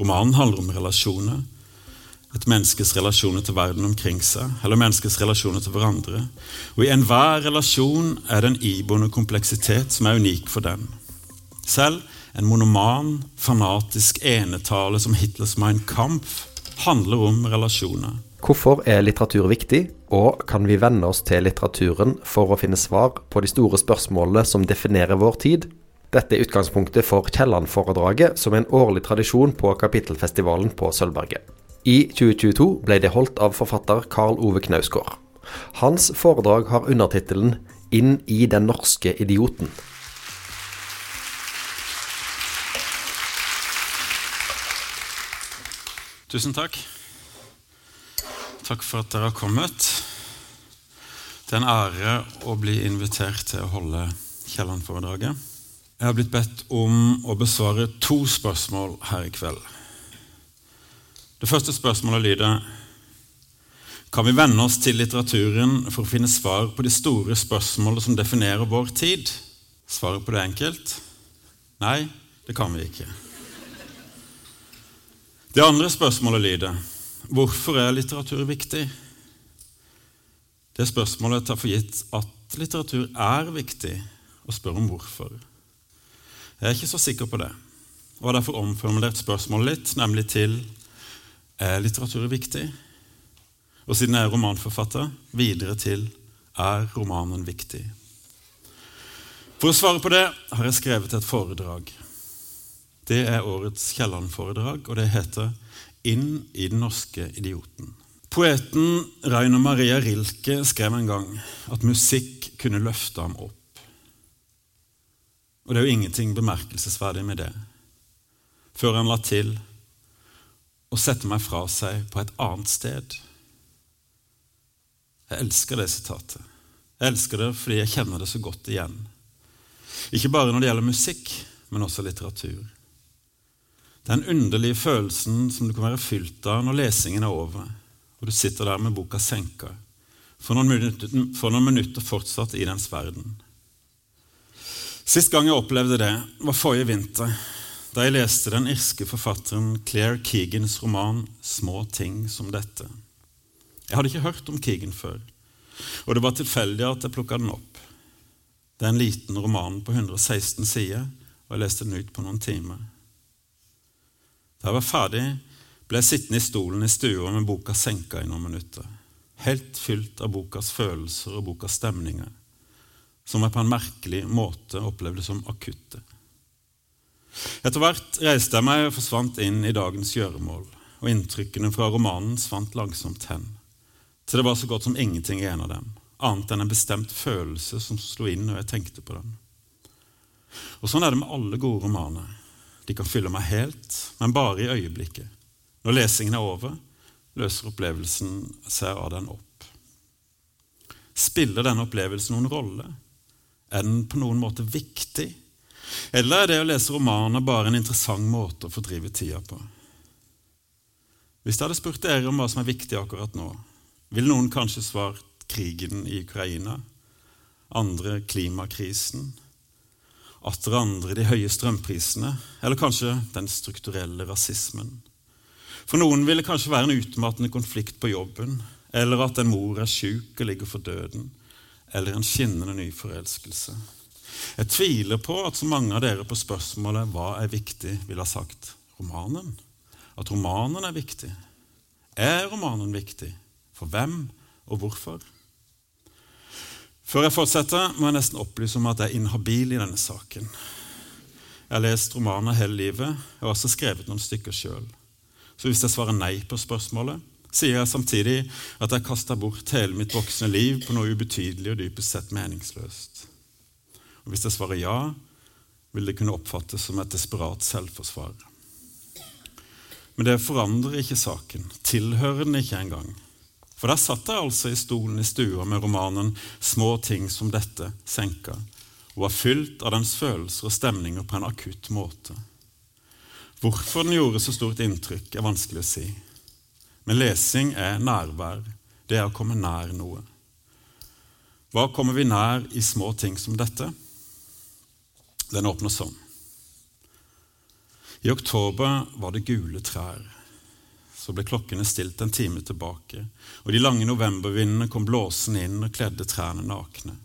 Romanen handler om relasjoner. Et menneskes relasjoner til verden omkring seg, eller menneskets relasjoner til hverandre. Og I enhver relasjon er det en iboende kompleksitet som er unik for den. Selv en monoman, fanatisk enetale som Hitlers Mein Kampf handler om relasjoner. Hvorfor er litteratur viktig, og kan vi venne oss til litteraturen for å finne svar på de store spørsmålene som definerer vår tid? Dette er utgangspunktet for Kielland-foredraget, som er en årlig tradisjon på Kapittelfestivalen på Sølvberget. I 2022 ble det holdt av forfatter Karl Ove Knausgård. Hans foredrag har undertittelen 'Inn i den norske idioten'. Tusen takk. Takk for at dere har kommet. Det er en ære å bli invitert til å holde Kielland-foredraget. Jeg har blitt bedt om å besvare to spørsmål her i kveld. Det første spørsmålet lyder Kan vi venne oss til litteraturen for å finne svar på de store spørsmålene som definerer vår tid? Svaret på det enkelt. Nei, det kan vi ikke. Det andre spørsmålet lyder Hvorfor er litteratur viktig? Det spørsmålet tar for gitt at litteratur er viktig, og spør om hvorfor. Jeg er ikke så sikker på det, og har derfor omformulert spørsmålet litt, nemlig til er litteratur viktig? Og siden jeg er romanforfatter, videre til er romanen viktig? For å svare på det har jeg skrevet et foredrag. Det er årets Kielland-foredrag, og det heter inn i den norske idioten. Poeten Rainer Maria Rilke skrev en gang at musikk kunne løfte ham opp. Og det er jo ingenting bemerkelsesverdig med det, før han la til å sette meg fra seg på et annet sted. Jeg elsker det sitatet. Jeg elsker det fordi jeg kjenner det så godt igjen. Ikke bare når det gjelder musikk, men også litteratur. Den underlige følelsen som du kan være fylt av når lesingen er over, og du sitter der med boka senka, for noen minutter, for noen minutter fortsatt i dens verden. Sist gang jeg opplevde det, var forrige vinter, da jeg leste den irske forfatteren Claire Keegans roman 'Små ting som dette'. Jeg hadde ikke hørt om Keegan før, og det var tilfeldig at jeg plukka den opp. Det er en liten roman på 116 sider, og jeg leste den ut på noen timer. Da jeg var ferdig, ble jeg sittende i stolen i stua med boka senka i noen minutter, helt fylt av bokas følelser og bokas stemninger, som jeg på en merkelig måte opplevde som akutte. Etter hvert reiste jeg meg og forsvant inn i dagens gjøremål, og inntrykkene fra romanen svant langsomt hen, til det var så godt som ingenting i en av dem, annet enn en bestemt følelse som slo inn når jeg tenkte på den. Og Sånn er det med alle gode romaner. De kan fylle meg helt, men bare i øyeblikket. Når lesingen er over, løser opplevelsen seg av den opp. Spiller denne opplevelsen noen rolle? Er den på noen måte viktig? Eller er det å lese romaner bare en interessant måte å fordrive tida på? Hvis jeg hadde spurt dere om hva som er viktig akkurat nå, ville noen kanskje svart krigen i Ukraina, andre klimakrisen, atter andre de høye strømprisene, eller kanskje den strukturelle rasismen. For noen vil det kanskje være en utmattende konflikt på jobben, eller at en mor er syk og ligger for døden, eller en skinnende ny forelskelse. Jeg tviler på at så mange av dere på spørsmålet 'Hva er viktig?' ville ha sagt romanen. At romanen er viktig. Er romanen viktig? For hvem og hvorfor? Før jeg fortsetter, må jeg nesten opplyse om at jeg er inhabil i denne saken. Jeg har lest romaner hele livet. og har også skrevet noen stykker sjøl. Så hvis jeg svarer nei på spørsmålet, sier jeg samtidig at jeg kasta bort hele mitt voksne liv på noe ubetydelig og dypest sett meningsløst. Og hvis jeg svarer ja, vil det kunne oppfattes som et desperat selvforsvar. Men det forandrer ikke saken, tilhører den ikke engang. For der satt jeg altså i stolen i stua med romanen 'Små ting som dette' senka, og var fylt av dens følelser og stemninger på en akutt måte. Hvorfor den gjorde så stort inntrykk, er vanskelig å si. Men lesing er nærvær. Det er å komme nær noe. Hva kommer vi nær i små ting som dette? Den åpner sånn. I oktober var det gule trær. Så ble klokkene stilt en time tilbake, og de lange novembervindene kom blåsende inn og kledde trærne nakne.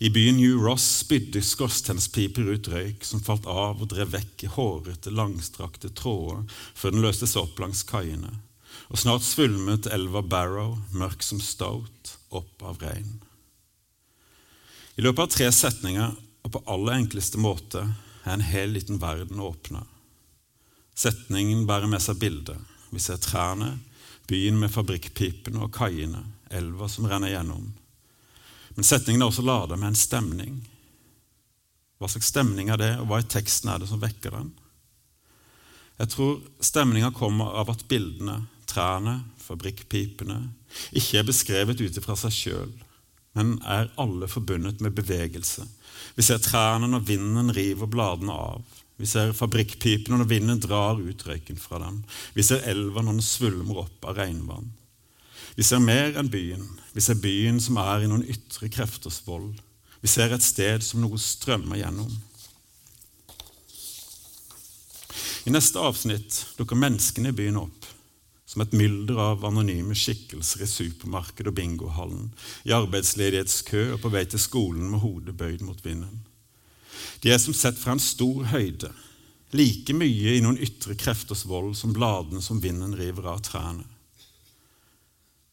I byen New Ross spydde skorstenspiper ut røyk som falt av og drev vekk i hårete, langstrakte tråder før den løste seg opp langs kaiene. Og snart svulmet elva Barrow, mørk som stout, opp av regn. I løpet av tre setninger og på aller enkleste måte er en hel liten verden åpna. Setningen bærer med seg bildet. Vi ser trærne, byen med fabrikkpipene og kaiene, elva som renner gjennom. Men setningen er også lada med en stemning. Hva slags stemning er det, og hva i teksten er det som vekker den? Jeg tror stemninga kommer av at bildene, trærne, fabrikkpipene, ikke er beskrevet ut fra seg sjøl, men er alle forbundet med bevegelse. Vi ser trærne når vinden river bladene av. Vi ser fabrikkpipene når vinden drar ut røyken fra dem. Vi ser elva når den svulmer opp av regnvann. Vi ser mer enn byen. Vi ser byen som er i noen ytre krefters vold. Vi ser et sted som noe strømmer gjennom. I neste avsnitt dukker menneskene i byen opp som et mylder av anonyme skikkelser i supermarkedet og bingohallen, i arbeidsledighetskø og på vei til skolen med hodet bøyd mot vinden. De er som sett fra en stor høyde, like mye i noen ytre krefters vold som bladene som vinden river av trærne.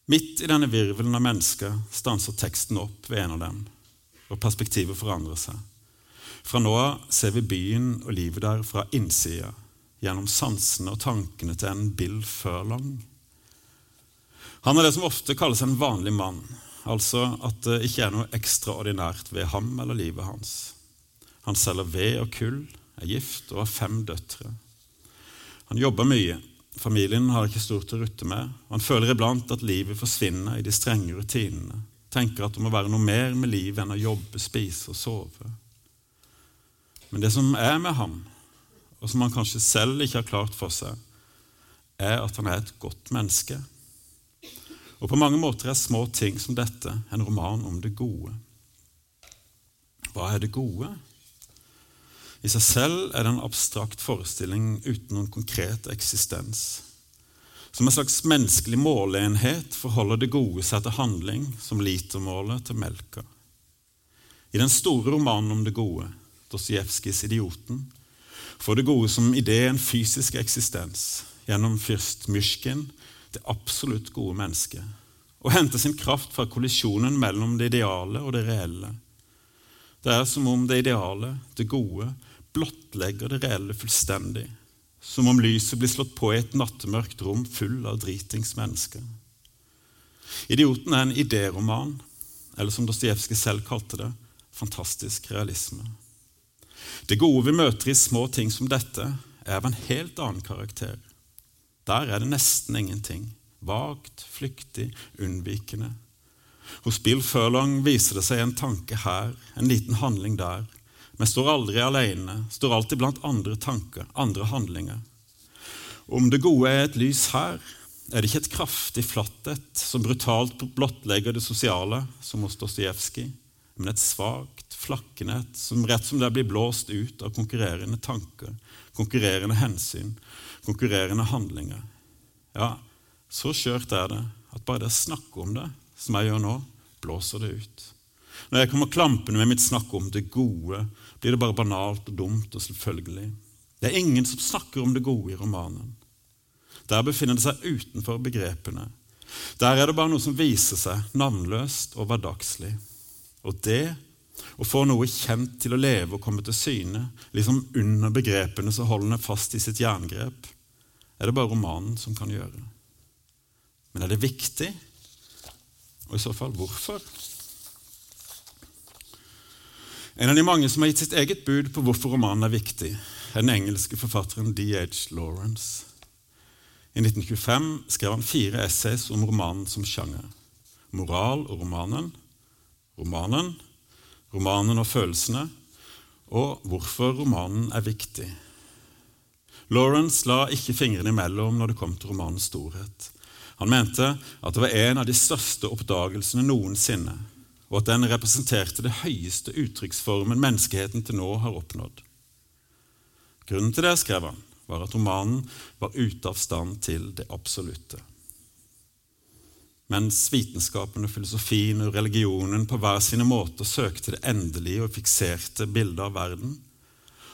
Midt i denne virvelen av mennesker stanser teksten opp ved en av dem, og perspektivet forandrer seg. Fra nå av ser vi byen og livet der fra innsida gjennom sansene og tankene til en Bill Furlong. Han er det som ofte kalles en vanlig mann, altså at det ikke er noe ekstraordinært ved ham eller livet hans. Han selger ved og kull, er gift og har fem døtre. Han jobber mye, familien har ikke stort å rutte med, og han føler iblant at livet forsvinner i de strenge rutinene, tenker at det må være noe mer med livet enn å jobbe, spise og sove. Men det som er med ham, og som han kanskje selv ikke har klart for seg, er at han er et godt menneske. Og på mange måter er små ting som dette en roman om det gode. Hva er det gode? I seg selv er det en abstrakt forestilling uten noen konkret eksistens. Som en slags menneskelig måleenhet forholder det gode seg til handling som litermålet til melka. I den store romanen om det gode, Dostojevskijs 'Idioten', får det gode som idé en fysisk eksistens gjennom fyrst Myrskin, det absolutt gode mennesket, og henter sin kraft fra kollisjonen mellom det ideale og det reelle. Det er som om det ideale, det gode, blottlegger det reelle fullstendig, som om lyset blir slått på i et nattemørkt rom full av dritings mennesker. Idioten er en idéroman, eller som Dostojevskij selv kalte det, fantastisk realisme. Det gode vi møter i små ting som dette, er av en helt annen karakter. Der er det nesten ingenting. Vagt, flyktig, unnvikende. Hos Bill Furlong viser det seg en tanke her, en liten handling der. Men står aldri alene, står alltid blant andre tanker, andre handlinger. Om det gode er et lys her, er det ikke et kraftig flatt et som brutalt blottlegger det sosiale, som hos Dostojevskij, men et svakt, flakkende som rett som det blir blåst ut av konkurrerende tanker, konkurrerende hensyn, konkurrerende handlinger. Ja, så skjørt er det at bare det å snakke om det, som jeg gjør nå, blåser det ut. Når jeg kommer klampende med mitt snakk om det gode, blir det bare banalt og dumt og selvfølgelig. Det er ingen som snakker om det gode i romanen. Der befinner det seg utenfor begrepene. Der er det bare noe som viser seg navnløst og hverdagslig. Og det å få noe kjent til å leve og komme til syne, liksom under begrepene så holder det fast i sitt jerngrep, er det bare romanen som kan gjøre. Men er det viktig? Og i så fall hvorfor? En av de mange som har gitt sitt eget bud på hvorfor romanen er viktig, er den engelske forfatteren D.H. Lawrence. I 1925 skrev han fire essays om romanen som sjanger. Moral og romanen, romanen, romanen og følelsene, og hvorfor romanen er viktig. Lawrence la ikke fingrene imellom når det kom til romanens storhet. Han mente at det var en av de største oppdagelsene noensinne, og at den representerte det høyeste uttrykksformen menneskeheten til nå har oppnådd. Grunnen til det, skrev han, var at romanen var ute av stand til det absolutte. Mens vitenskapen og filosofien og religionen på hver sine måter søkte det endelige og fikserte bildet av verden,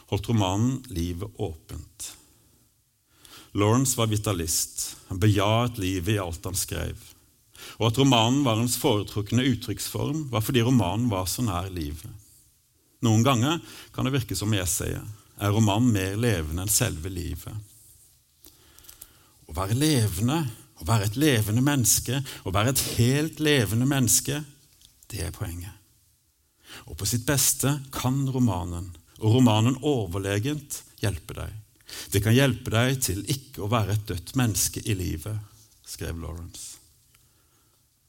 holdt romanen livet åpent. Lawrence var vitalist. Han bejaet livet i alt han skrev. Og at romanen var hans foretrukne uttrykksform, var fordi romanen var så nær livet. Noen ganger kan det virke som i essayet er romanen mer levende enn selve livet. Å være levende, å være et levende menneske, å være et helt levende menneske, det er poenget. Og på sitt beste kan romanen, og romanen overlegent, hjelpe deg. Det kan hjelpe deg til ikke å være et dødt menneske i livet, skrev Lawrence.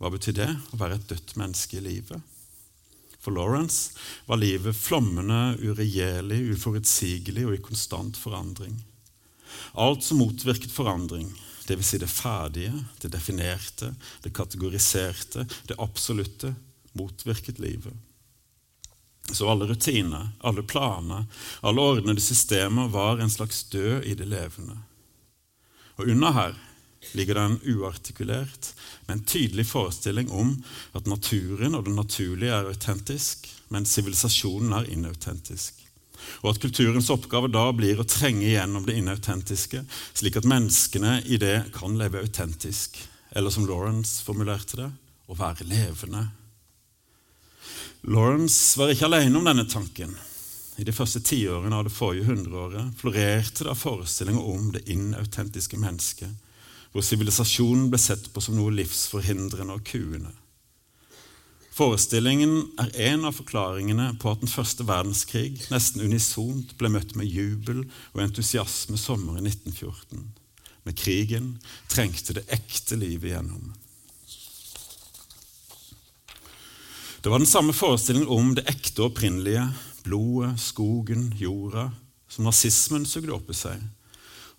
Hva betyr det, å være et dødt menneske i livet? For Lawrence var livet flommende, uregjerlig, uforutsigelig og i konstant forandring. Alt som motvirket forandring, dvs. Si det ferdige, det definerte, det kategoriserte, det absolutte, motvirket livet. Så alle rutiner, alle planer, alle ordnede systemer var en slags død i det levende. Og under her ligger det en uartikulert, men tydelig forestilling om at naturen og det naturlige er autentisk, men sivilisasjonen er inautentisk. Og at kulturens oppgave da blir å trenge igjennom det inautentiske, slik at menneskene i det kan leve autentisk, eller som Lawrence formulerte det, å være levende Lawrence var ikke alene om denne tanken. I de første tiårene av det forrige hundreåret florerte det av forestillinger om det inautentiske mennesket, hvor sivilisasjonen ble sett på som noe livsforhindrende og kuende. Forestillingen er en av forklaringene på at den første verdenskrig nesten unisont ble møtt med jubel og entusiasme sommeren 1914. Med krigen trengte det ekte livet igjennom. Det var den samme forestillingen om det ekte og opprinnelige, blodet, skogen, jorda, som nazismen sugde opp i seg.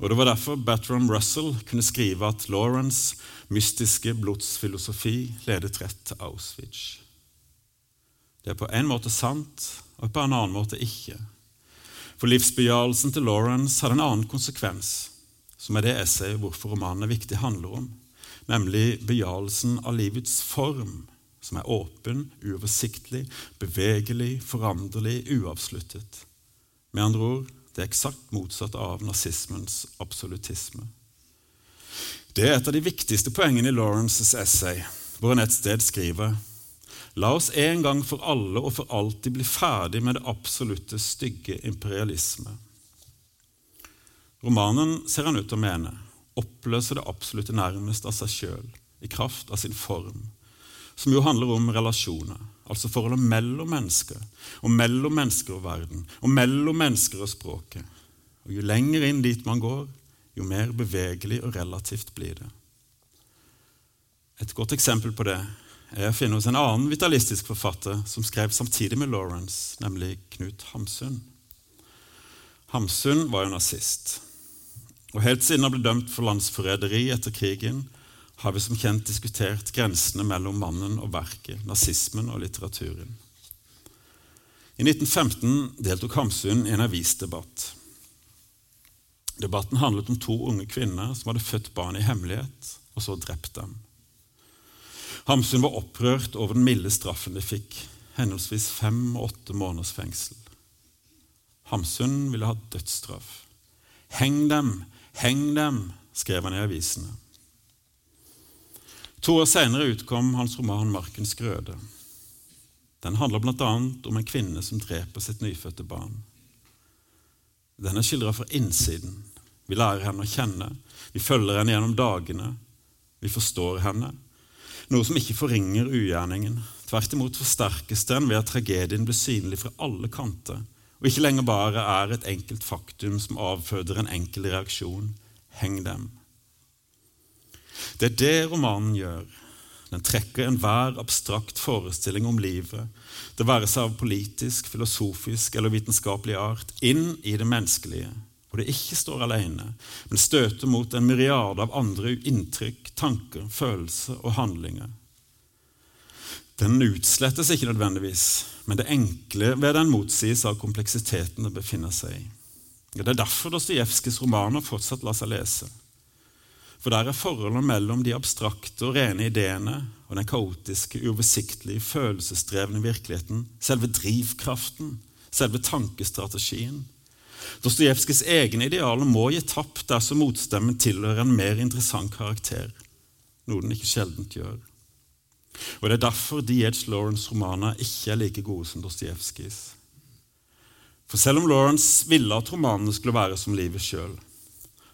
Og Det var derfor Batram Russell kunne skrive at Lawrence' mystiske blodsfilosofi ledet rett til Auschwitz. Det er på en måte sant, og på en annen måte ikke. For livsbejagelsen til Lawrence hadde en annen konsekvens, som er det essayet hvorfor romanen er viktig handler om, nemlig bejagelsen av livets form som er åpen, uoversiktlig, bevegelig, foranderlig, uavsluttet. Med andre ord det er eksakt motsatt av nazismens absolutisme. Det er et av de viktigste poengene i Lawrences essay, hvor han et sted skriver La oss en gang for alle og for alltid bli ferdig med det absolutte, stygge imperialisme. Romanen, ser han ut til å mene, oppløser det absolutte nærmest av seg sjøl, i kraft av sin form som jo handler om relasjoner. Altså forholdet mellom mennesker, og mellom mennesker og verden, og mellom mennesker og språket. Og Jo lenger inn dit man går, jo mer bevegelig og relativt blir det. Et godt eksempel på det er å finne hos en annen vitalistisk forfatter som skrev samtidig med Lawrence, nemlig Knut Hamsun. Hamsun var jo nazist. Og Helt siden han ble dømt for landsforræderi etter krigen, har vi som kjent diskutert grensene mellom mannen og verket, nazismen og litteraturen. I 1915 deltok Hamsun i en avisdebatt. Debatten handlet om to unge kvinner som hadde født barn i hemmelighet, og så drept dem. Hamsun var opprørt over den milde straffen de fikk, henholdsvis fem og åtte måneders fengsel. Hamsun ville ha dødsstraff. Heng dem, heng dem, skrev han i avisene. To år senere utkom hans roman 'Markens grøde'. Den handler bl.a. om en kvinne som dreper sitt nyfødte barn. Den er skildra fra innsiden. Vi lærer henne å kjenne, vi følger henne gjennom dagene, vi forstår henne. Noe som ikke forringer ugjerningen. Tvert imot forsterkes den ved at tragedien blir synlig fra alle kanter, og ikke lenger bare er et enkelt faktum som avføder en enkel reaksjon. Heng dem. Det er det romanen gjør. Den trekker enhver abstrakt forestilling om livet, det være seg av politisk, filosofisk eller vitenskapelig art, inn i det menneskelige, hvor det ikke står alene, men støter mot en myriade av andre inntrykk, tanker, følelser og handlinger. Den utslettes ikke nødvendigvis, men det enkle ved den motsies av kompleksiteten det befinner seg i. Det er derfor Dostojevskijs romaner fortsatt lar seg lese. For der er forholdet mellom de abstrakte og rene ideene og den kaotiske, uoversiktlige, følelsesdrevne virkeligheten selve drivkraften, selve tankestrategien. Dostojevskijs egne idealer må gi tapt dersom motstemmen tilhører en mer interessant karakter, noe den ikke sjeldent gjør. Og Det er derfor D.H. Lawrence' romaner ikke er like gode som Dostojevskijs. For selv om Lawrence ville at romanene skulle være som livet sjøl,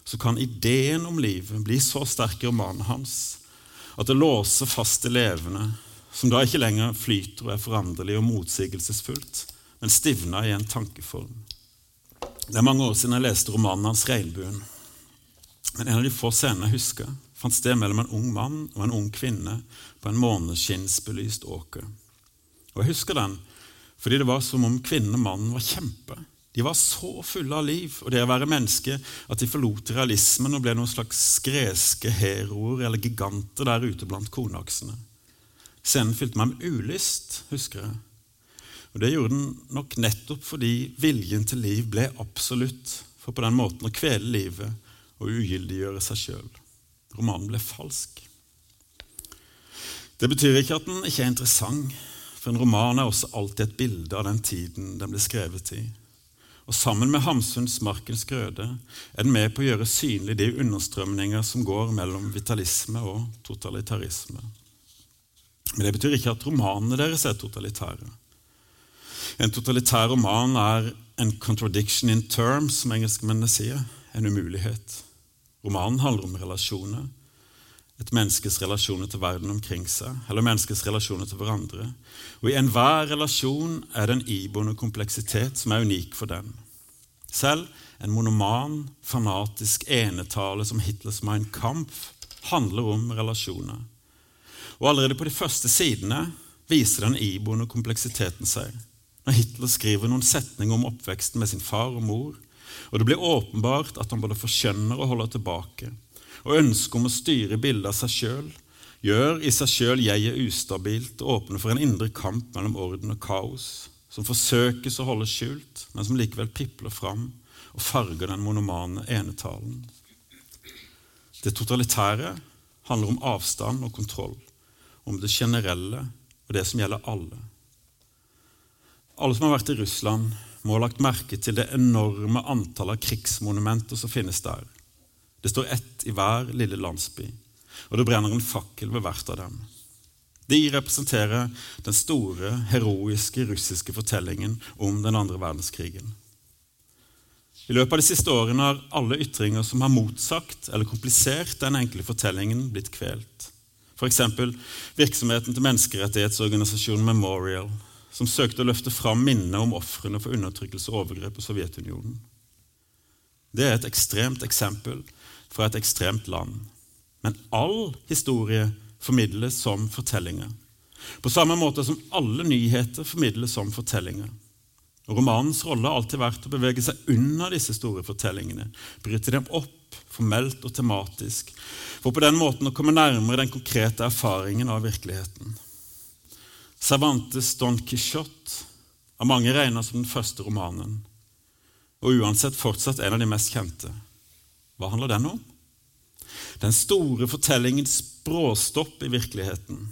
så kan ideen om livet bli så sterk i romanen hans at det låser fast det levende, som da ikke lenger flyter og er foranderlig og motsigelsesfullt, men stivner i en tankeform. Det er mange år siden jeg leste romanen hans 'Regnbuen'. Men en av de få scenene jeg husker, fant sted mellom en ung mann og en ung kvinne på en måneskinnsbelyst åker. Og Jeg husker den fordi det var som om kvinnen og mannen var kjempe. De var så fulle av liv og det å være menneske at de forlot realismen og ble noen slags greske heroer eller giganter der ute blant kornaksene. Scenen fylte meg med ulyst, husker jeg. Og Det gjorde den nok nettopp fordi viljen til liv ble absolutt, for på den måten å kvele livet og ugyldiggjøre seg sjøl. Romanen ble falsk. Det betyr ikke at den ikke er interessant, for en roman er også alltid et bilde av den tiden den ble skrevet i. Og Sammen med Hamsuns 'Markens grøde' er den med på å gjøre synlig de understrømninger som går mellom vitalisme og totalitarisme. Men det betyr ikke at romanene deres er totalitære. En totalitær roman er en 'contradiction in terms', som engelskmennene sier. En umulighet. Romanen handler om relasjoner, et menneskes relasjoner til verden omkring seg, eller menneskets relasjoner til hverandre. Og I enhver relasjon er det en iboende kompleksitet som er unik for den. Selv en monoman, fanatisk enetale som Hitlers Mein Kampf handler om relasjoner. Og Allerede på de første sidene viser den iboende kompleksiteten seg. Når Hitler skriver noen setninger om oppveksten med sin far og mor, og det blir åpenbart at han både forskjønner og holder tilbake og ønsket om å styre bildet av seg sjøl gjør i seg sjøl jeget ustabilt og åpner for en indre kamp mellom orden og kaos, som forsøkes å holde skjult, men som likevel pipler fram og farger den monomane enetalen. Det totalitære handler om avstand og kontroll, om det generelle og det som gjelder alle. Alle som har vært i Russland, må ha lagt merke til det enorme antallet av krigsmonumenter som finnes der. Det står ett i hver lille landsby, og det brenner en fakkel ved hvert av dem. De representerer den store, heroiske russiske fortellingen om den andre verdenskrigen. I løpet av de siste årene har alle ytringer som har motsagt eller komplisert den enkle fortellingen, blitt kvelt. F.eks. virksomheten til menneskerettighetsorganisasjonen Memorial, som søkte å løfte fram minnene om ofrene for undertrykkelse og overgrep i Sovjetunionen. Det er et ekstremt eksempel fra et ekstremt land. Men all historie formidles som fortellinger. På samme måte som alle nyheter formidles som fortellinger. Romanens rolle har alltid vært å bevege seg unna disse store fortellingene, bryte dem opp formelt og tematisk, for på den måten å komme nærmere den konkrete erfaringen av virkeligheten. Cervantes' Don Quijote av mange regnet som den første romanen, og uansett fortsatt en av de mest kjente. Hva handler den om? Den store fortellingens bråstopp i virkeligheten.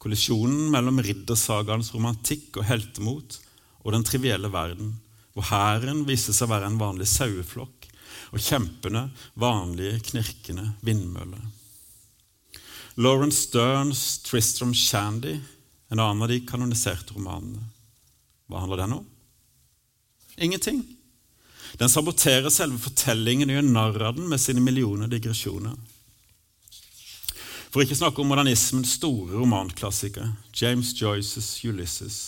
Kollisjonen mellom riddersagaens romantikk og heltemot og den trivielle verden, hvor hæren viser seg å være en vanlig saueflokk og kjempene vanlige, knirkende vindmøller. Lawrence Sterns 'Tristram Shandy', en annen av de kanoniserte romanene. Hva handler den om? Ingenting. Den saboterer selve fortellingen og gjør narr av den med sine millioner digresjoner. For ikke snakke om modernismens store romanklassiker, James Joyces Ulysses,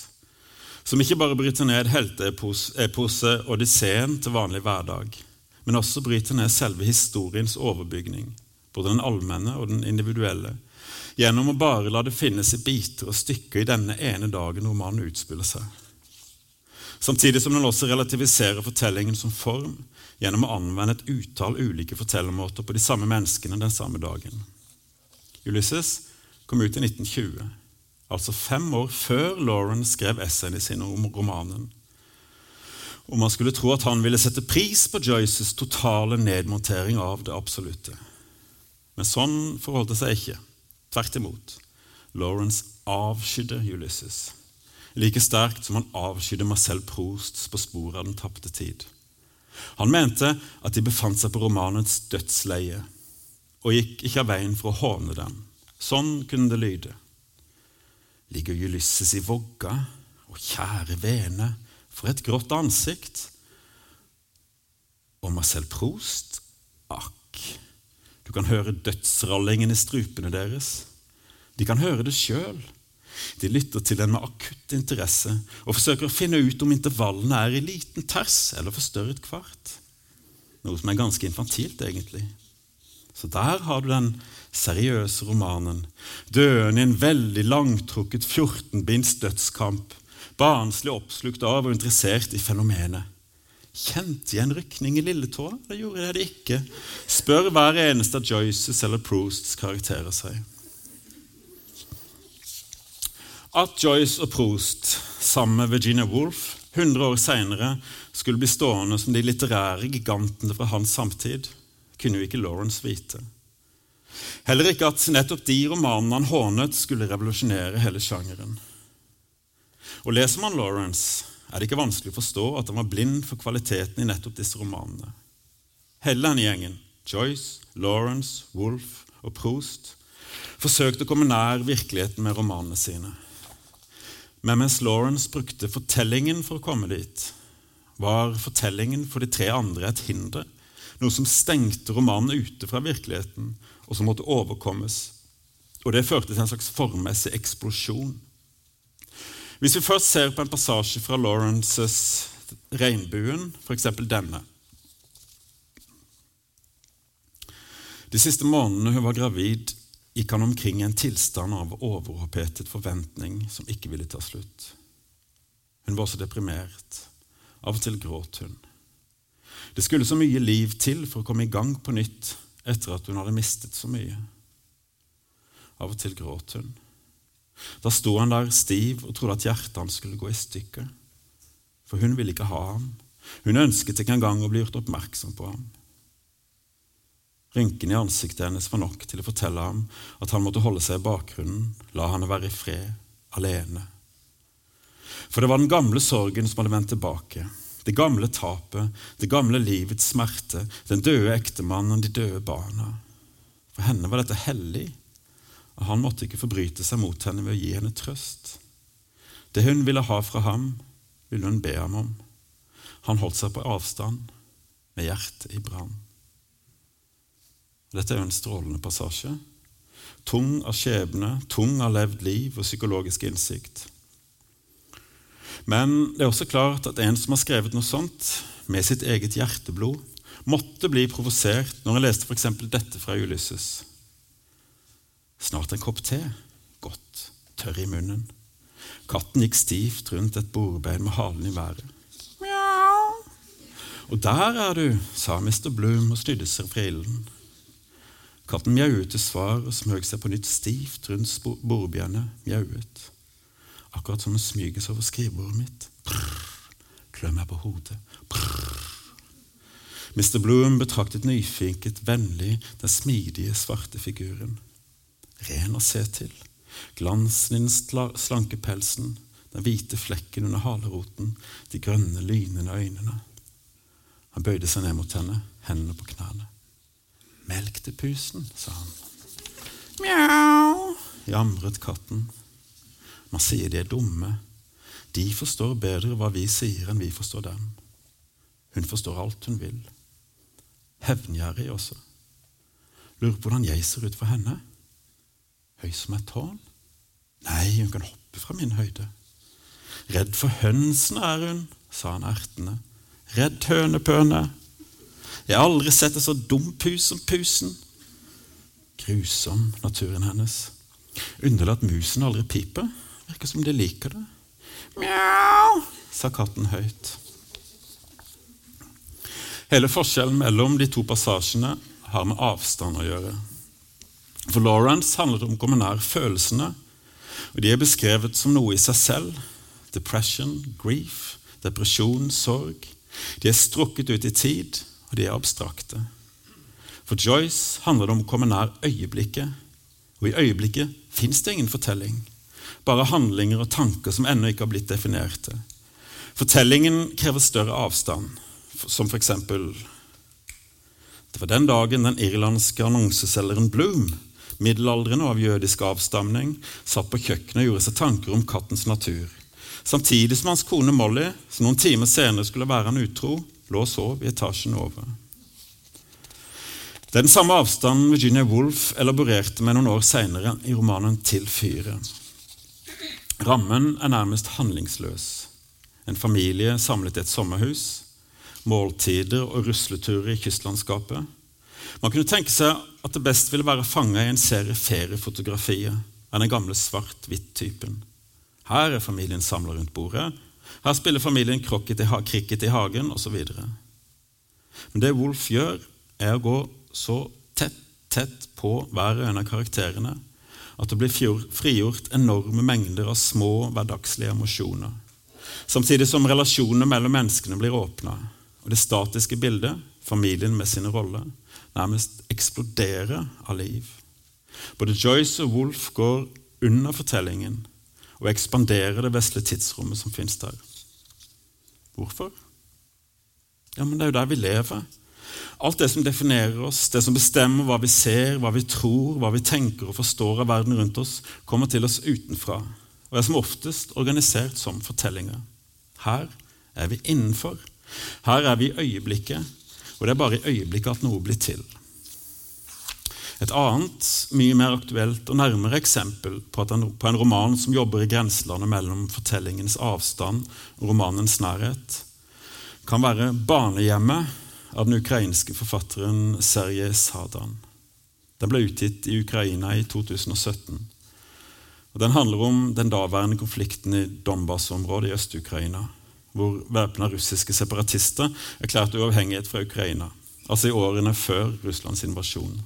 som ikke bare bryter ned helteeposet Odysseen til vanlig hverdag, men også bryter ned selve historiens overbygning, både den allmenne og den individuelle, gjennom å bare la det finnes i biter og stykker i denne ene dagen romanen utspiller seg samtidig som den også relativiserer fortellingen som form gjennom å anvende et utall ulike fortellermåter på de samme menneskene den samme dagen. Ulysses kom ut i 1920, altså fem år før Lauren skrev essayene sine om romanen. Og man skulle tro at han ville sette pris på Joyces totale nedmontering av det absolutte. Men sånn forholdt det seg ikke. Tvert imot. Lawrence avskydde Ulysses. Like sterkt som han avskydde Marcel Proust på sporet av den tapte tid. Han mente at de befant seg på romanens dødsleie, og gikk ikke av veien for å håne den. Sånn kunne det lyde. Ligger Ulysses i vogga, og kjære vene, for et grått ansikt. Og Marcel Proust, akk, du kan høre dødsrallingen i strupene deres. De kan høre det sjøl. De lytter til den med akutt interesse og forsøker å finne ut om intervallene er i liten ters eller forstørret kvart. Noe som er ganske infantilt, egentlig. Så der har du den seriøse romanen, døende i en veldig langtrukket 14-binds dødskamp, barnslig oppslukt av og interessert i fenomenet. Kjente jeg en rykning i lilletåa, Det gjorde jeg det ikke? Spør hver eneste av Joyces eller Prousts karakterer seg. At Joyce og Proust sammen med Virginia Woolf 100 år senere skulle bli stående som de litterære gigantene fra hans samtid, kunne jo ikke Lawrence vite. Heller ikke at nettopp de romanene han hånet, skulle revolusjonere hele sjangeren. Og Leser man Lawrence, er det ikke vanskelig å forstå at han var blind for kvaliteten i nettopp disse romanene. Hele denne gjengen, Joyce, Lawrence, Woolf og Proust, forsøkte å komme nær virkeligheten med romanene sine. Men mens Lawrence brukte fortellingen for å komme dit, var fortellingen for de tre andre et hinder, noe som stengte romanen ute fra virkeligheten, og som måtte overkommes. Og det førte til en slags formmessig eksplosjon. Hvis vi først ser på en passasje fra Lawrences 'Regnbuen', f.eks. denne De siste månedene hun var gravid, gikk han omkring i en tilstand av overopphetet forventning som ikke ville ta slutt. Hun var så deprimert. Av og til gråt hun. Det skulle så mye liv til for å komme i gang på nytt etter at hun hadde mistet så mye. Av og til gråt hun. Da sto han der stiv og trodde at hjertet hans skulle gå i stykker. For hun ville ikke ha ham. Hun ønsket ikke engang å bli gjort oppmerksom på ham. Rynken i ansiktet hennes var nok til å fortelle ham at han måtte holde seg i bakgrunnen, la henne være i fred, alene. For det var den gamle sorgen som hadde vendt tilbake. Det gamle tapet, det gamle livets smerte, den døde ektemannen, de døde barna. For henne var dette hellig, han måtte ikke forbryte seg mot henne ved å gi henne trøst. Det hun ville ha fra ham, ville hun be ham om. Han holdt seg på avstand, med hjertet i brann. Dette er jo en strålende passasje. Tung av skjebne, tung av levd liv og psykologisk innsikt. Men det er også klart at en som har skrevet noe sånt med sitt eget hjerteblod, måtte bli provosert når han leste f.eks. dette fra Ulysses. Snart en kopp te. Godt. Tørr i munnen. Katten gikk stivt rundt et bordbein med halen i været. Mjau. Og der er du, sa Mr. Bloom og snudde seg fra ilden. Katten mjauet til svar og smøg seg på nytt stivt rundt bordbeinet. Mjauet. Akkurat som hun smyges over skrivebordet mitt. Klø meg på hodet. Brrr. Mr. Bloom betraktet nyfinket, vennlig den smidige, svarte figuren. Ren å se til. Glansen i den slanke pelsen, den hvite flekken under haleroten, de grønne, lynende øynene. Han bøyde seg ned mot henne, hendene på knærne. Melk til pusen, sa han. Mjau, jamret katten. Man sier de er dumme. De forstår bedre hva vi sier, enn vi forstår dem. Hun forstår alt hun vil. Hevngjerrig også. Lurer på hvordan jeg ser ut for henne. Høy som et tårn? Nei, hun kan hoppe fra min høyde. Redd for hønsene er hun, sa han ertende. Redd hønepøne. Jeg har aldri sett en så dum pus som pusen. Grusom, naturen hennes. Underlig at musen aldri piper. Virker som de liker det. Mjau, sa katten høyt. Hele forskjellen mellom de to passasjene har med avstand å gjøre. For Lawrence handler det om å komme nær følelsene, og de er beskrevet som noe i seg selv. Depression, grief, depresjon, sorg. De er strukket ut i tid, og de er abstrakte. For Joyce handler det om å komme nær øyeblikket, og i øyeblikket fins det ingen fortelling. Bare handlinger og tanker som ennå ikke har blitt definerte. Fortellingen krever større avstand, som eksempel Det var den dagen den irlandske annonseselgeren Bloom, middelaldrende og av jødisk avstamning, satt på kjøkkenet og gjorde seg tanker om kattens natur. Samtidig som hans kone Molly, som noen timer senere skulle være han utro, lå og sov i etasjen over. Det er den samme avstanden Virginia Woolf elaborerte med noen år senere i romanen 'Til fyret'. Rammen er nærmest handlingsløs. En familie samlet i et sommerhus, måltider og rusleturer i kystlandskapet. Man kunne tenke seg at det best ville være fanga i en serie feriefotografier av den gamle svart-hvitt-typen. Her er familien samla rundt bordet. Her spiller familien cricket i hagen osv. Men det Wolf gjør, er å gå så tett, tett på hver og en av karakterene at det blir frigjort enorme mengder av små, hverdagslige emosjoner. Samtidig som relasjonene mellom menneskene blir åpna, og det statiske bildet, familien med sine roller, nærmest eksploderer av liv. Både Joyce og Wolf går under fortellingen og ekspanderer det vesle tidsrommet som finnes der. Hvorfor? Ja, men det er jo der vi lever. Alt det som definerer oss, det som bestemmer hva vi ser, hva vi tror, hva vi tenker og forstår av verden rundt oss, kommer til oss utenfra og er som oftest organisert som fortellinger. Her er vi innenfor. Her er vi i øyeblikket, og det er bare i øyeblikket at noe blir til. Et annet, mye mer aktuelt og nærmere eksempel på, en, på en roman som jobber i grenselandet mellom fortellingens avstand og romanens nærhet, kan være 'Barnehjemmet' av den ukrainske forfatteren Sergej Sadan. Den ble utgitt i Ukraina i 2017. Og Den handler om den daværende konflikten i Donbas-området i Øst-Ukraina, hvor væpna russiske separatister erklærte uavhengighet fra Ukraina, altså i årene før Russlands invasjon.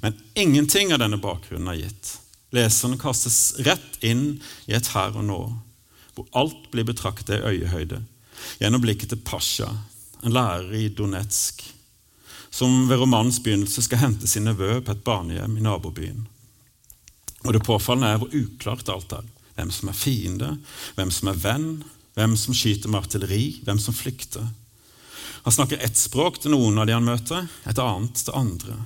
Men ingenting av denne bakgrunnen er gitt. Leserne kastes rett inn i et her og nå, hvor alt blir betraktet i øyehøyde, gjennom blikket til Pasha, en lærer i Donetsk, som ved romanens begynnelse skal hente sin nevø på et barnehjem i nabobyen. Og Det påfallende er hvor uklart alt er. Hvem som er fiende, hvem som er venn, hvem som skyter med artilleri, hvem som flykter. Han snakker ett språk til noen av de han møter, et annet til andre.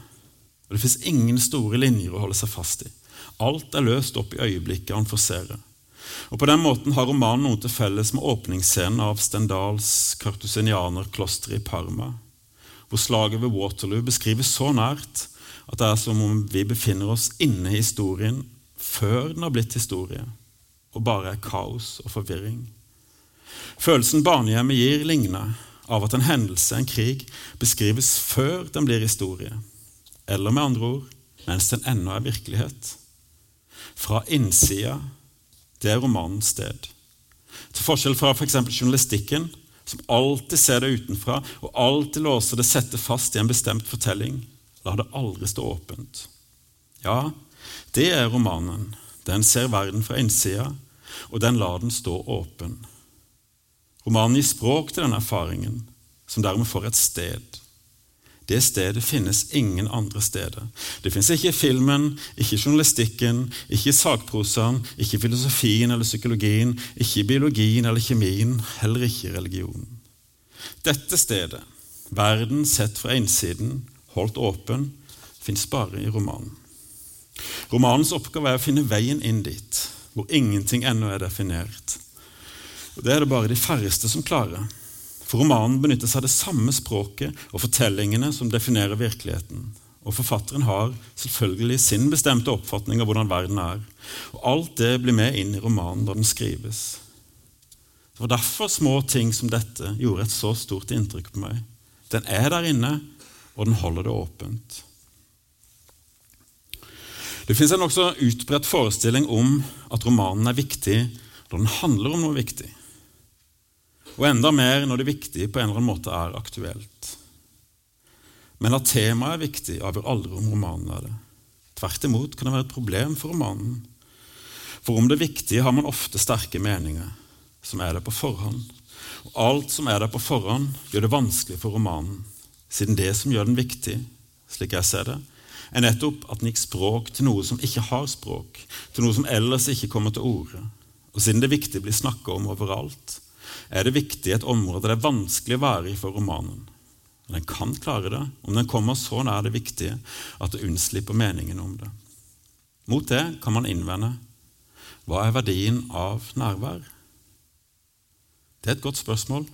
Og Det fins ingen store linjer å holde seg fast i. Alt er løst opp i øyeblikket han forserer. Og På den måten har romanen noe til felles med åpningsscenen av Stendals kartusinianerkloster i Parma, hvor slaget ved Waterloo beskrives så nært at det er som om vi befinner oss inne i historien før den har blitt historie, og bare er kaos og forvirring. Følelsen barnehjemmet gir, ligner av at en hendelse, en krig, beskrives før den blir historie, eller med andre ord mens den ennå er virkelighet. Fra innsida det er romanens sted. Til forskjell fra f.eks. For journalistikken, som alltid ser det utenfra og alltid låser det sette fast i en bestemt fortelling, lar det aldri stå åpent. Ja, det er romanen. Den ser verden fra innsida, og den lar den stå åpen. Romanen gir språk til denne erfaringen, som dermed får et sted. Det stedet finnes ingen andre steder. Det finnes ikke i filmen, ikke i journalistikken, ikke i sakprosaen, ikke i filosofien eller psykologien, ikke i biologien eller kjemien, heller ikke i religionen. Dette stedet, verden sett fra innsiden, holdt åpen, fins bare i romanen. Romanens oppgave er å finne veien inn dit, hvor ingenting ennå er definert. Det er det bare de færreste som klarer. For romanen benytter seg av det samme språket og fortellingene som definerer virkeligheten. Og forfatteren har selvfølgelig sin bestemte oppfatning av hvordan verden er. Og alt det blir med inn i romanen da den skrives. Det var derfor små ting som dette gjorde et så stort inntrykk på meg. Den er der inne, og den holder det åpent. Det fins en nokså utbredt forestilling om at romanen er viktig når den handler om noe viktig og enda mer når det viktige på en eller annen måte er aktuelt. Men at temaet er viktig, avgjør aldri om romanen er det. Tvert imot kan det være et problem for romanen. For om det viktige har man ofte sterke meninger, som er det på forhånd. Og alt som er der på forhånd, gjør det vanskelig for romanen, siden det som gjør den viktig, slik jeg ser det, er nettopp at den gikk språk til noe som ikke har språk, til noe som ellers ikke kommer til orde. Og siden det viktige blir snakka om overalt, er det viktig et område det er vanskelig å være i for romanen. Den kan klare det om den kommer så nær det viktige at det unnslipper meningen om det. Mot det kan man innvende hva er verdien av nærvær? Det er et godt spørsmål,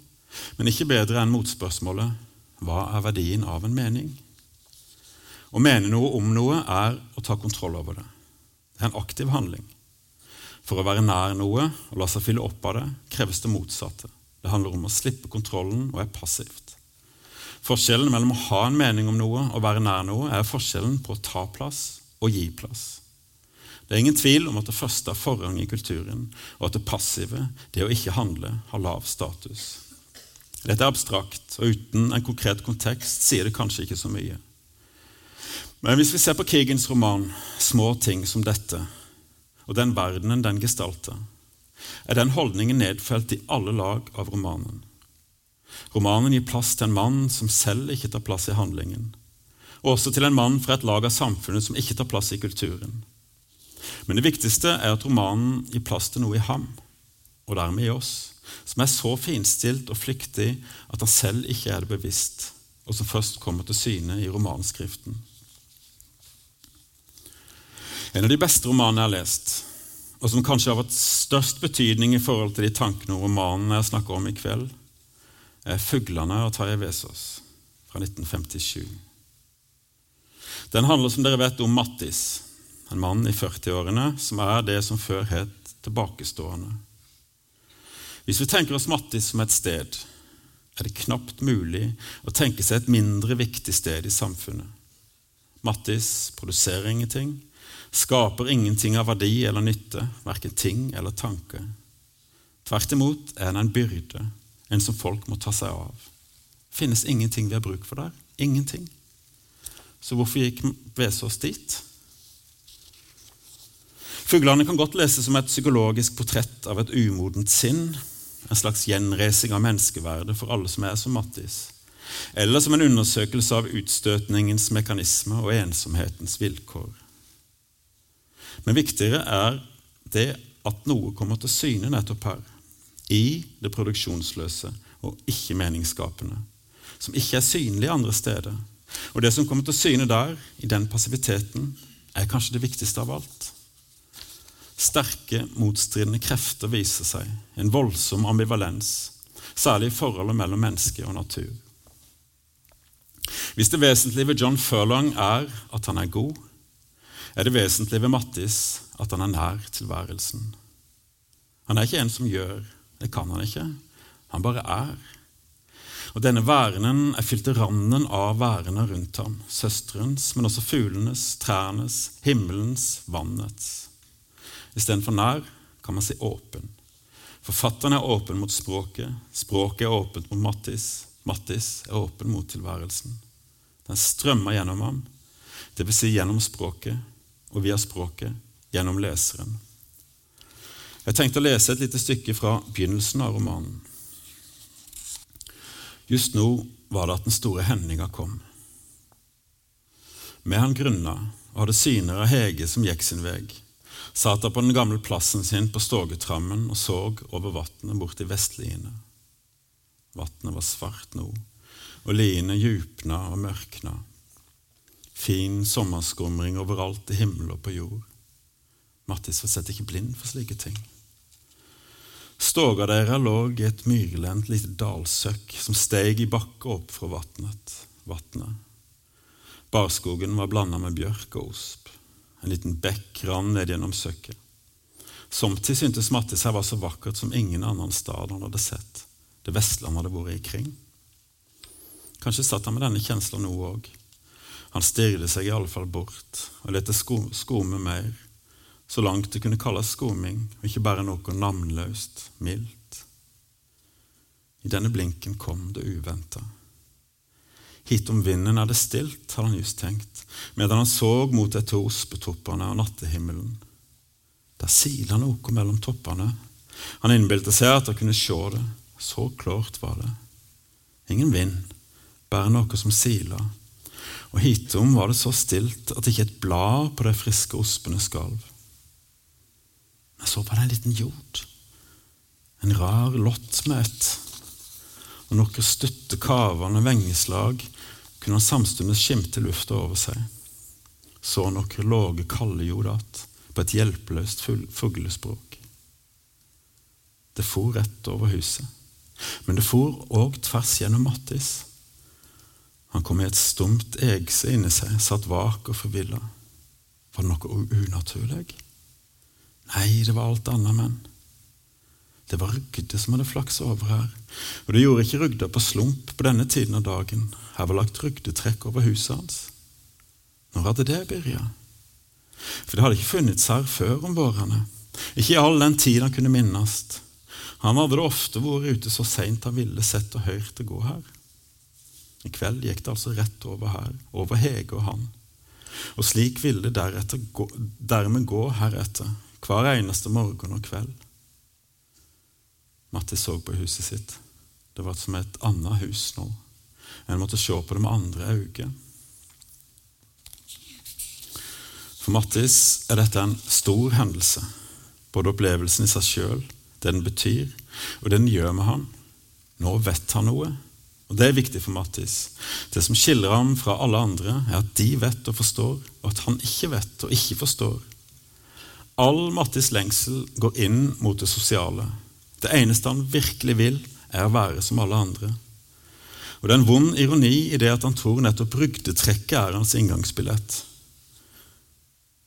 men ikke bedre enn motspørsmålet hva er verdien av en mening? Å mene noe om noe er å ta kontroll over det. Det er en aktiv handling. For å være nær noe og la seg fylle opp av det kreves det motsatte. Det handler om å slippe kontrollen og er passivt. Forskjellen mellom å ha en mening om noe og være nær noe er forskjellen på å ta plass og gi plass. Det er ingen tvil om at det første har forrang i kulturen, og at det passive, det å ikke handle, har lav status. Dette er abstrakt, og uten en konkret kontekst sier det kanskje ikke så mye. Men hvis vi ser på Keegans roman 'Små ting som dette', og den verdenen den gestalter, er den holdningen nedfelt i alle lag av romanen. Romanen gir plass til en mann som selv ikke tar plass i handlingen, og også til en mann fra et lag av samfunnet som ikke tar plass i kulturen. Men det viktigste er at romanen gir plass til noe i ham, og dermed i oss, som er så finstilt og flyktig at han selv ikke er det bevisst, og som først kommer til syne i romanskriften. En av de beste romanene jeg har lest, og som kanskje har hatt størst betydning i forhold til de tankene og romanene jeg snakker om i kveld, er 'Fuglene' av Tarjei Vesaas fra 1957. Den handler som dere vet om Mattis, en mann i 40-årene som er det som før het tilbakestående. Hvis vi tenker oss Mattis som et sted, er det knapt mulig å tenke seg et mindre viktig sted i samfunnet. Mattis produserer ingenting, skaper ingenting av verdi eller nytte, verken ting eller tanke. Tvert imot er den en byrde, en som folk må ta seg av. Det finnes ingenting vi har bruk for der. Ingenting. Så hvorfor gikk Vesaas dit? Fuglene kan godt leses som et psykologisk portrett av et umodent sinn, en slags gjenreising av menneskeverdet for alle som er som Mattis, eller som en undersøkelse av utstøtningens mekanisme og ensomhetens vilkår. Men viktigere er det at noe kommer til syne nettopp her, i det produksjonsløse og ikke-meningsskapende, som ikke er synlig andre steder. Og det som kommer til syne der, i den passiviteten, er kanskje det viktigste av alt. Sterke, motstridende krefter viser seg, en voldsom ambivalens, særlig i forholdet mellom menneske og natur. Hvis det vesentlige ved John Furlong er at han er god, er det vesentlige ved Mattis at han er nær tilværelsen. Han er ikke en som gjør, det kan han ikke. Han bare er. Og Denne værenden er fylt til randen av værene rundt ham, søsterens, men også fuglenes, trærnes, himmelens, vannets. Istedenfor nær kan man si åpen. Forfatteren er åpen mot språket, språket er åpent mot Mattis, Mattis er åpen mot tilværelsen. Den strømmer gjennom ham, dvs. Si gjennom språket, og via språket gjennom leseren. Jeg tenkte å lese et lite stykke fra begynnelsen av romanen. Just nå var det at den store hendinga kom. Med han grunna og hadde syner av Hege som gikk sin vei satt han på den gamle plassen sin på Stågetrammen og så over vatnet bort til vestliene. Vatnet var svart nå, og liene djupna og mørkna. Fin sommerskumring overalt i himmel og på jord. Mattis var sett ikke blind for slike ting. Stoga deres lå i et myrlendt lite dalsøkk som steg i bakke opp fra vatnet. vatnet. Barskogen var blanda med bjørk og osp. En liten bekk rann ned gjennom søkket. Somtid syntes Mattis her var så vakkert som ingen annen stad han hadde sett. Det Vestland hadde vært ikring. Kanskje satt han med denne kjensla nå òg. Han stirret seg i alle fall bort og lette skumme mer, så langt det kunne kalles skumming, og ikke bare noe navnløst, mildt. I denne blinken kom det uventa. Hit om vinden er det stilt, hadde han just tenkt, medan han så mot de to ospetoppene av nattehimmelen. Der sila noe mellom toppene. Han innbilte seg at han kunne se det, Så klart var det. Ingen vind, bare noe som sila. Og hitom var det så stilt at ikke et blad på de friske ospene skalv. Men så var det en liten jord. En rar lott med ett. Og noen stutte, kavende vengeslag kunne han samtidig skimte lufta over seg. Så noen låge kaldejord att på et hjelpeløst fuglespråk. Det for rett over huset, men det for òg tvers gjennom Mattis. Han kom i et stumt egse inni seg, satt vak og forvilla. Var det noe unaturlig? Nei, det var alt annet, men det var Rugde som hadde flaksa over her. Og det gjorde ikke Rugda på slump på denne tiden av dagen. Her var lagt rugdetrekk over huset hans. Når hadde det byrja? For det hadde ikke funnes her før om vårene. Ikke i all den tid han kunne minnes. Han hadde det ofte vært ute så seint han ville sett og hørt det gå her. I kveld gikk det altså rett over her, over Hege og han. Og slik ville det deretter gå, dermed gå heretter, hver eneste morgen og kveld. Matti så på huset sitt. Det var som et annet hus nå. En måtte se på det med andre øyne. For Mattis er dette en stor hendelse. Både opplevelsen i seg sjøl, det den betyr, og det den gjør med han. Nå vet han noe, og det er viktig for Mattis. Det som skiller ham fra alle andre, er at de vet og forstår, og at han ikke vet og ikke forstår. All Mattis lengsel går inn mot det sosiale. Det eneste han virkelig vil, er å være som alle andre. Og Det er en vond ironi i det at han tror nettopp rygdetrekket er hans inngangsbillett.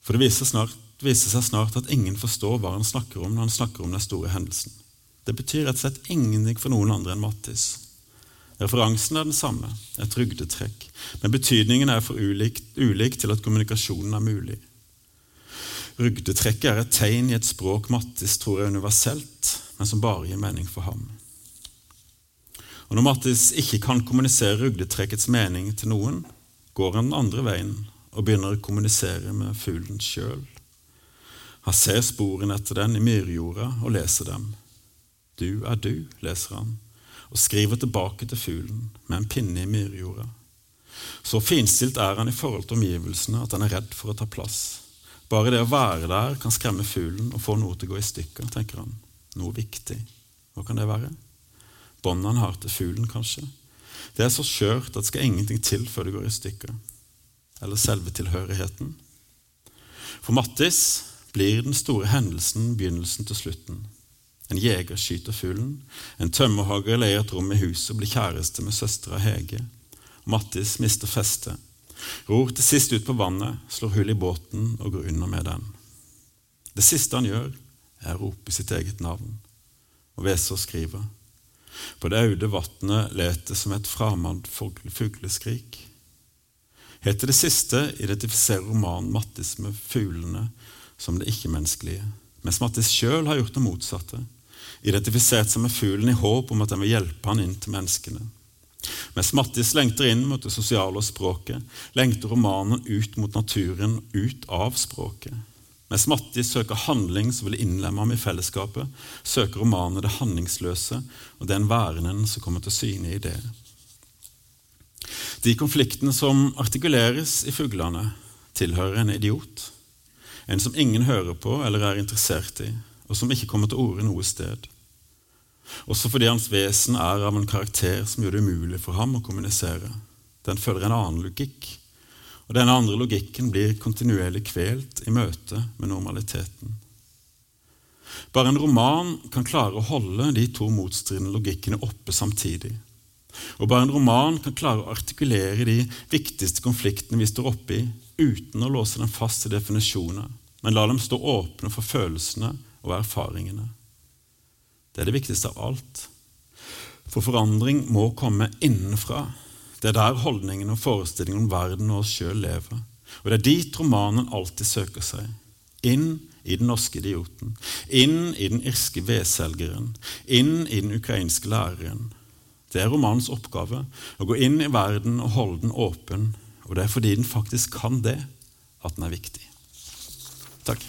For det viser, snart, viser, seg snart at ingen forstår hva han snakker om når han snakker om den store hendelsen. Det betyr rett og slett ingenting for noen andre enn Mattis. Referansen er den samme, et rugdetrekk, men betydningen er for ulik, ulik til at kommunikasjonen er mulig. Rugdetrekket er et tegn i et språk Mattis tror er universelt, men som bare gir mening for ham. Og Når Mattis ikke kan kommunisere rugdetrekkets mening til noen, går han den andre veien og begynner å kommunisere med fuglen sjøl. Han ser sporene etter den i myrjorda og leser dem. Du er du, leser han, og skriver tilbake til fuglen med en pinne i myrjorda. Så finstilt er han i forhold til omgivelsene at han er redd for å ta plass. Bare det å være der kan skremme fuglen og få noe til å gå i stykker, tenker han. Noe viktig. Hva kan det være? Båndet han har til fuglen, kanskje. Det er så skjørt at det skal ingenting til før det går i stykker eller selve tilhørigheten. For Mattis blir den store hendelsen begynnelsen til slutten. En jeger skyter fuglen, en tømmerhogger leier et rom i huset og blir kjæreste med søstera Hege. Mattis mister festet, ror til sist ut på vannet, slår hull i båten og går under med den. Det siste han gjør, er å rope sitt eget navn, og Vesaa skriver. På det aude vatnet let det som et framand fugleskrik. Helt til det siste identifiserer romanen Mattis med fuglene som det ikke-menneskelige, mens Mattis sjøl har gjort det motsatte, identifisert seg med fuglen i håp om at den vil hjelpe han inn til menneskene. Mens Mattis lengter inn mot det sosiale og språket, lengter romanen ut mot naturen, ut av språket. Mens Mattis søker handling som vil innlemme ham i fellesskapet, søker romanen det handlingsløse og den værenden som kommer til syne i det. De konfliktene som artikuleres i fuglene, tilhører en idiot. En som ingen hører på eller er interessert i, og som ikke kommer til orde noe sted. Også fordi hans vesen er av en karakter som gjør det umulig for ham å kommunisere. Den følger en annen logikk, og denne andre logikken blir kontinuerlig kvelt i møte med normaliteten. Bare en roman kan klare å holde de to motstridende logikkene oppe samtidig. Og bare en roman kan klare å artikulere de viktigste konfliktene vi står oppe i, uten å låse dem fast i definisjoner, men la dem stå åpne for følelsene og erfaringene. Det er det viktigste av alt. For forandring må komme innenfra. Det er der holdningen og forestillingen om verden og oss sjøl lever. Og det er dit romanen alltid søker seg. Inn i den norske idioten. Inn i den irske vedselgeren. Inn i den ukrainske læreren. Det er romanens oppgave å gå inn i verden og holde den åpen. Og det er fordi den faktisk kan det, at den er viktig. Takk.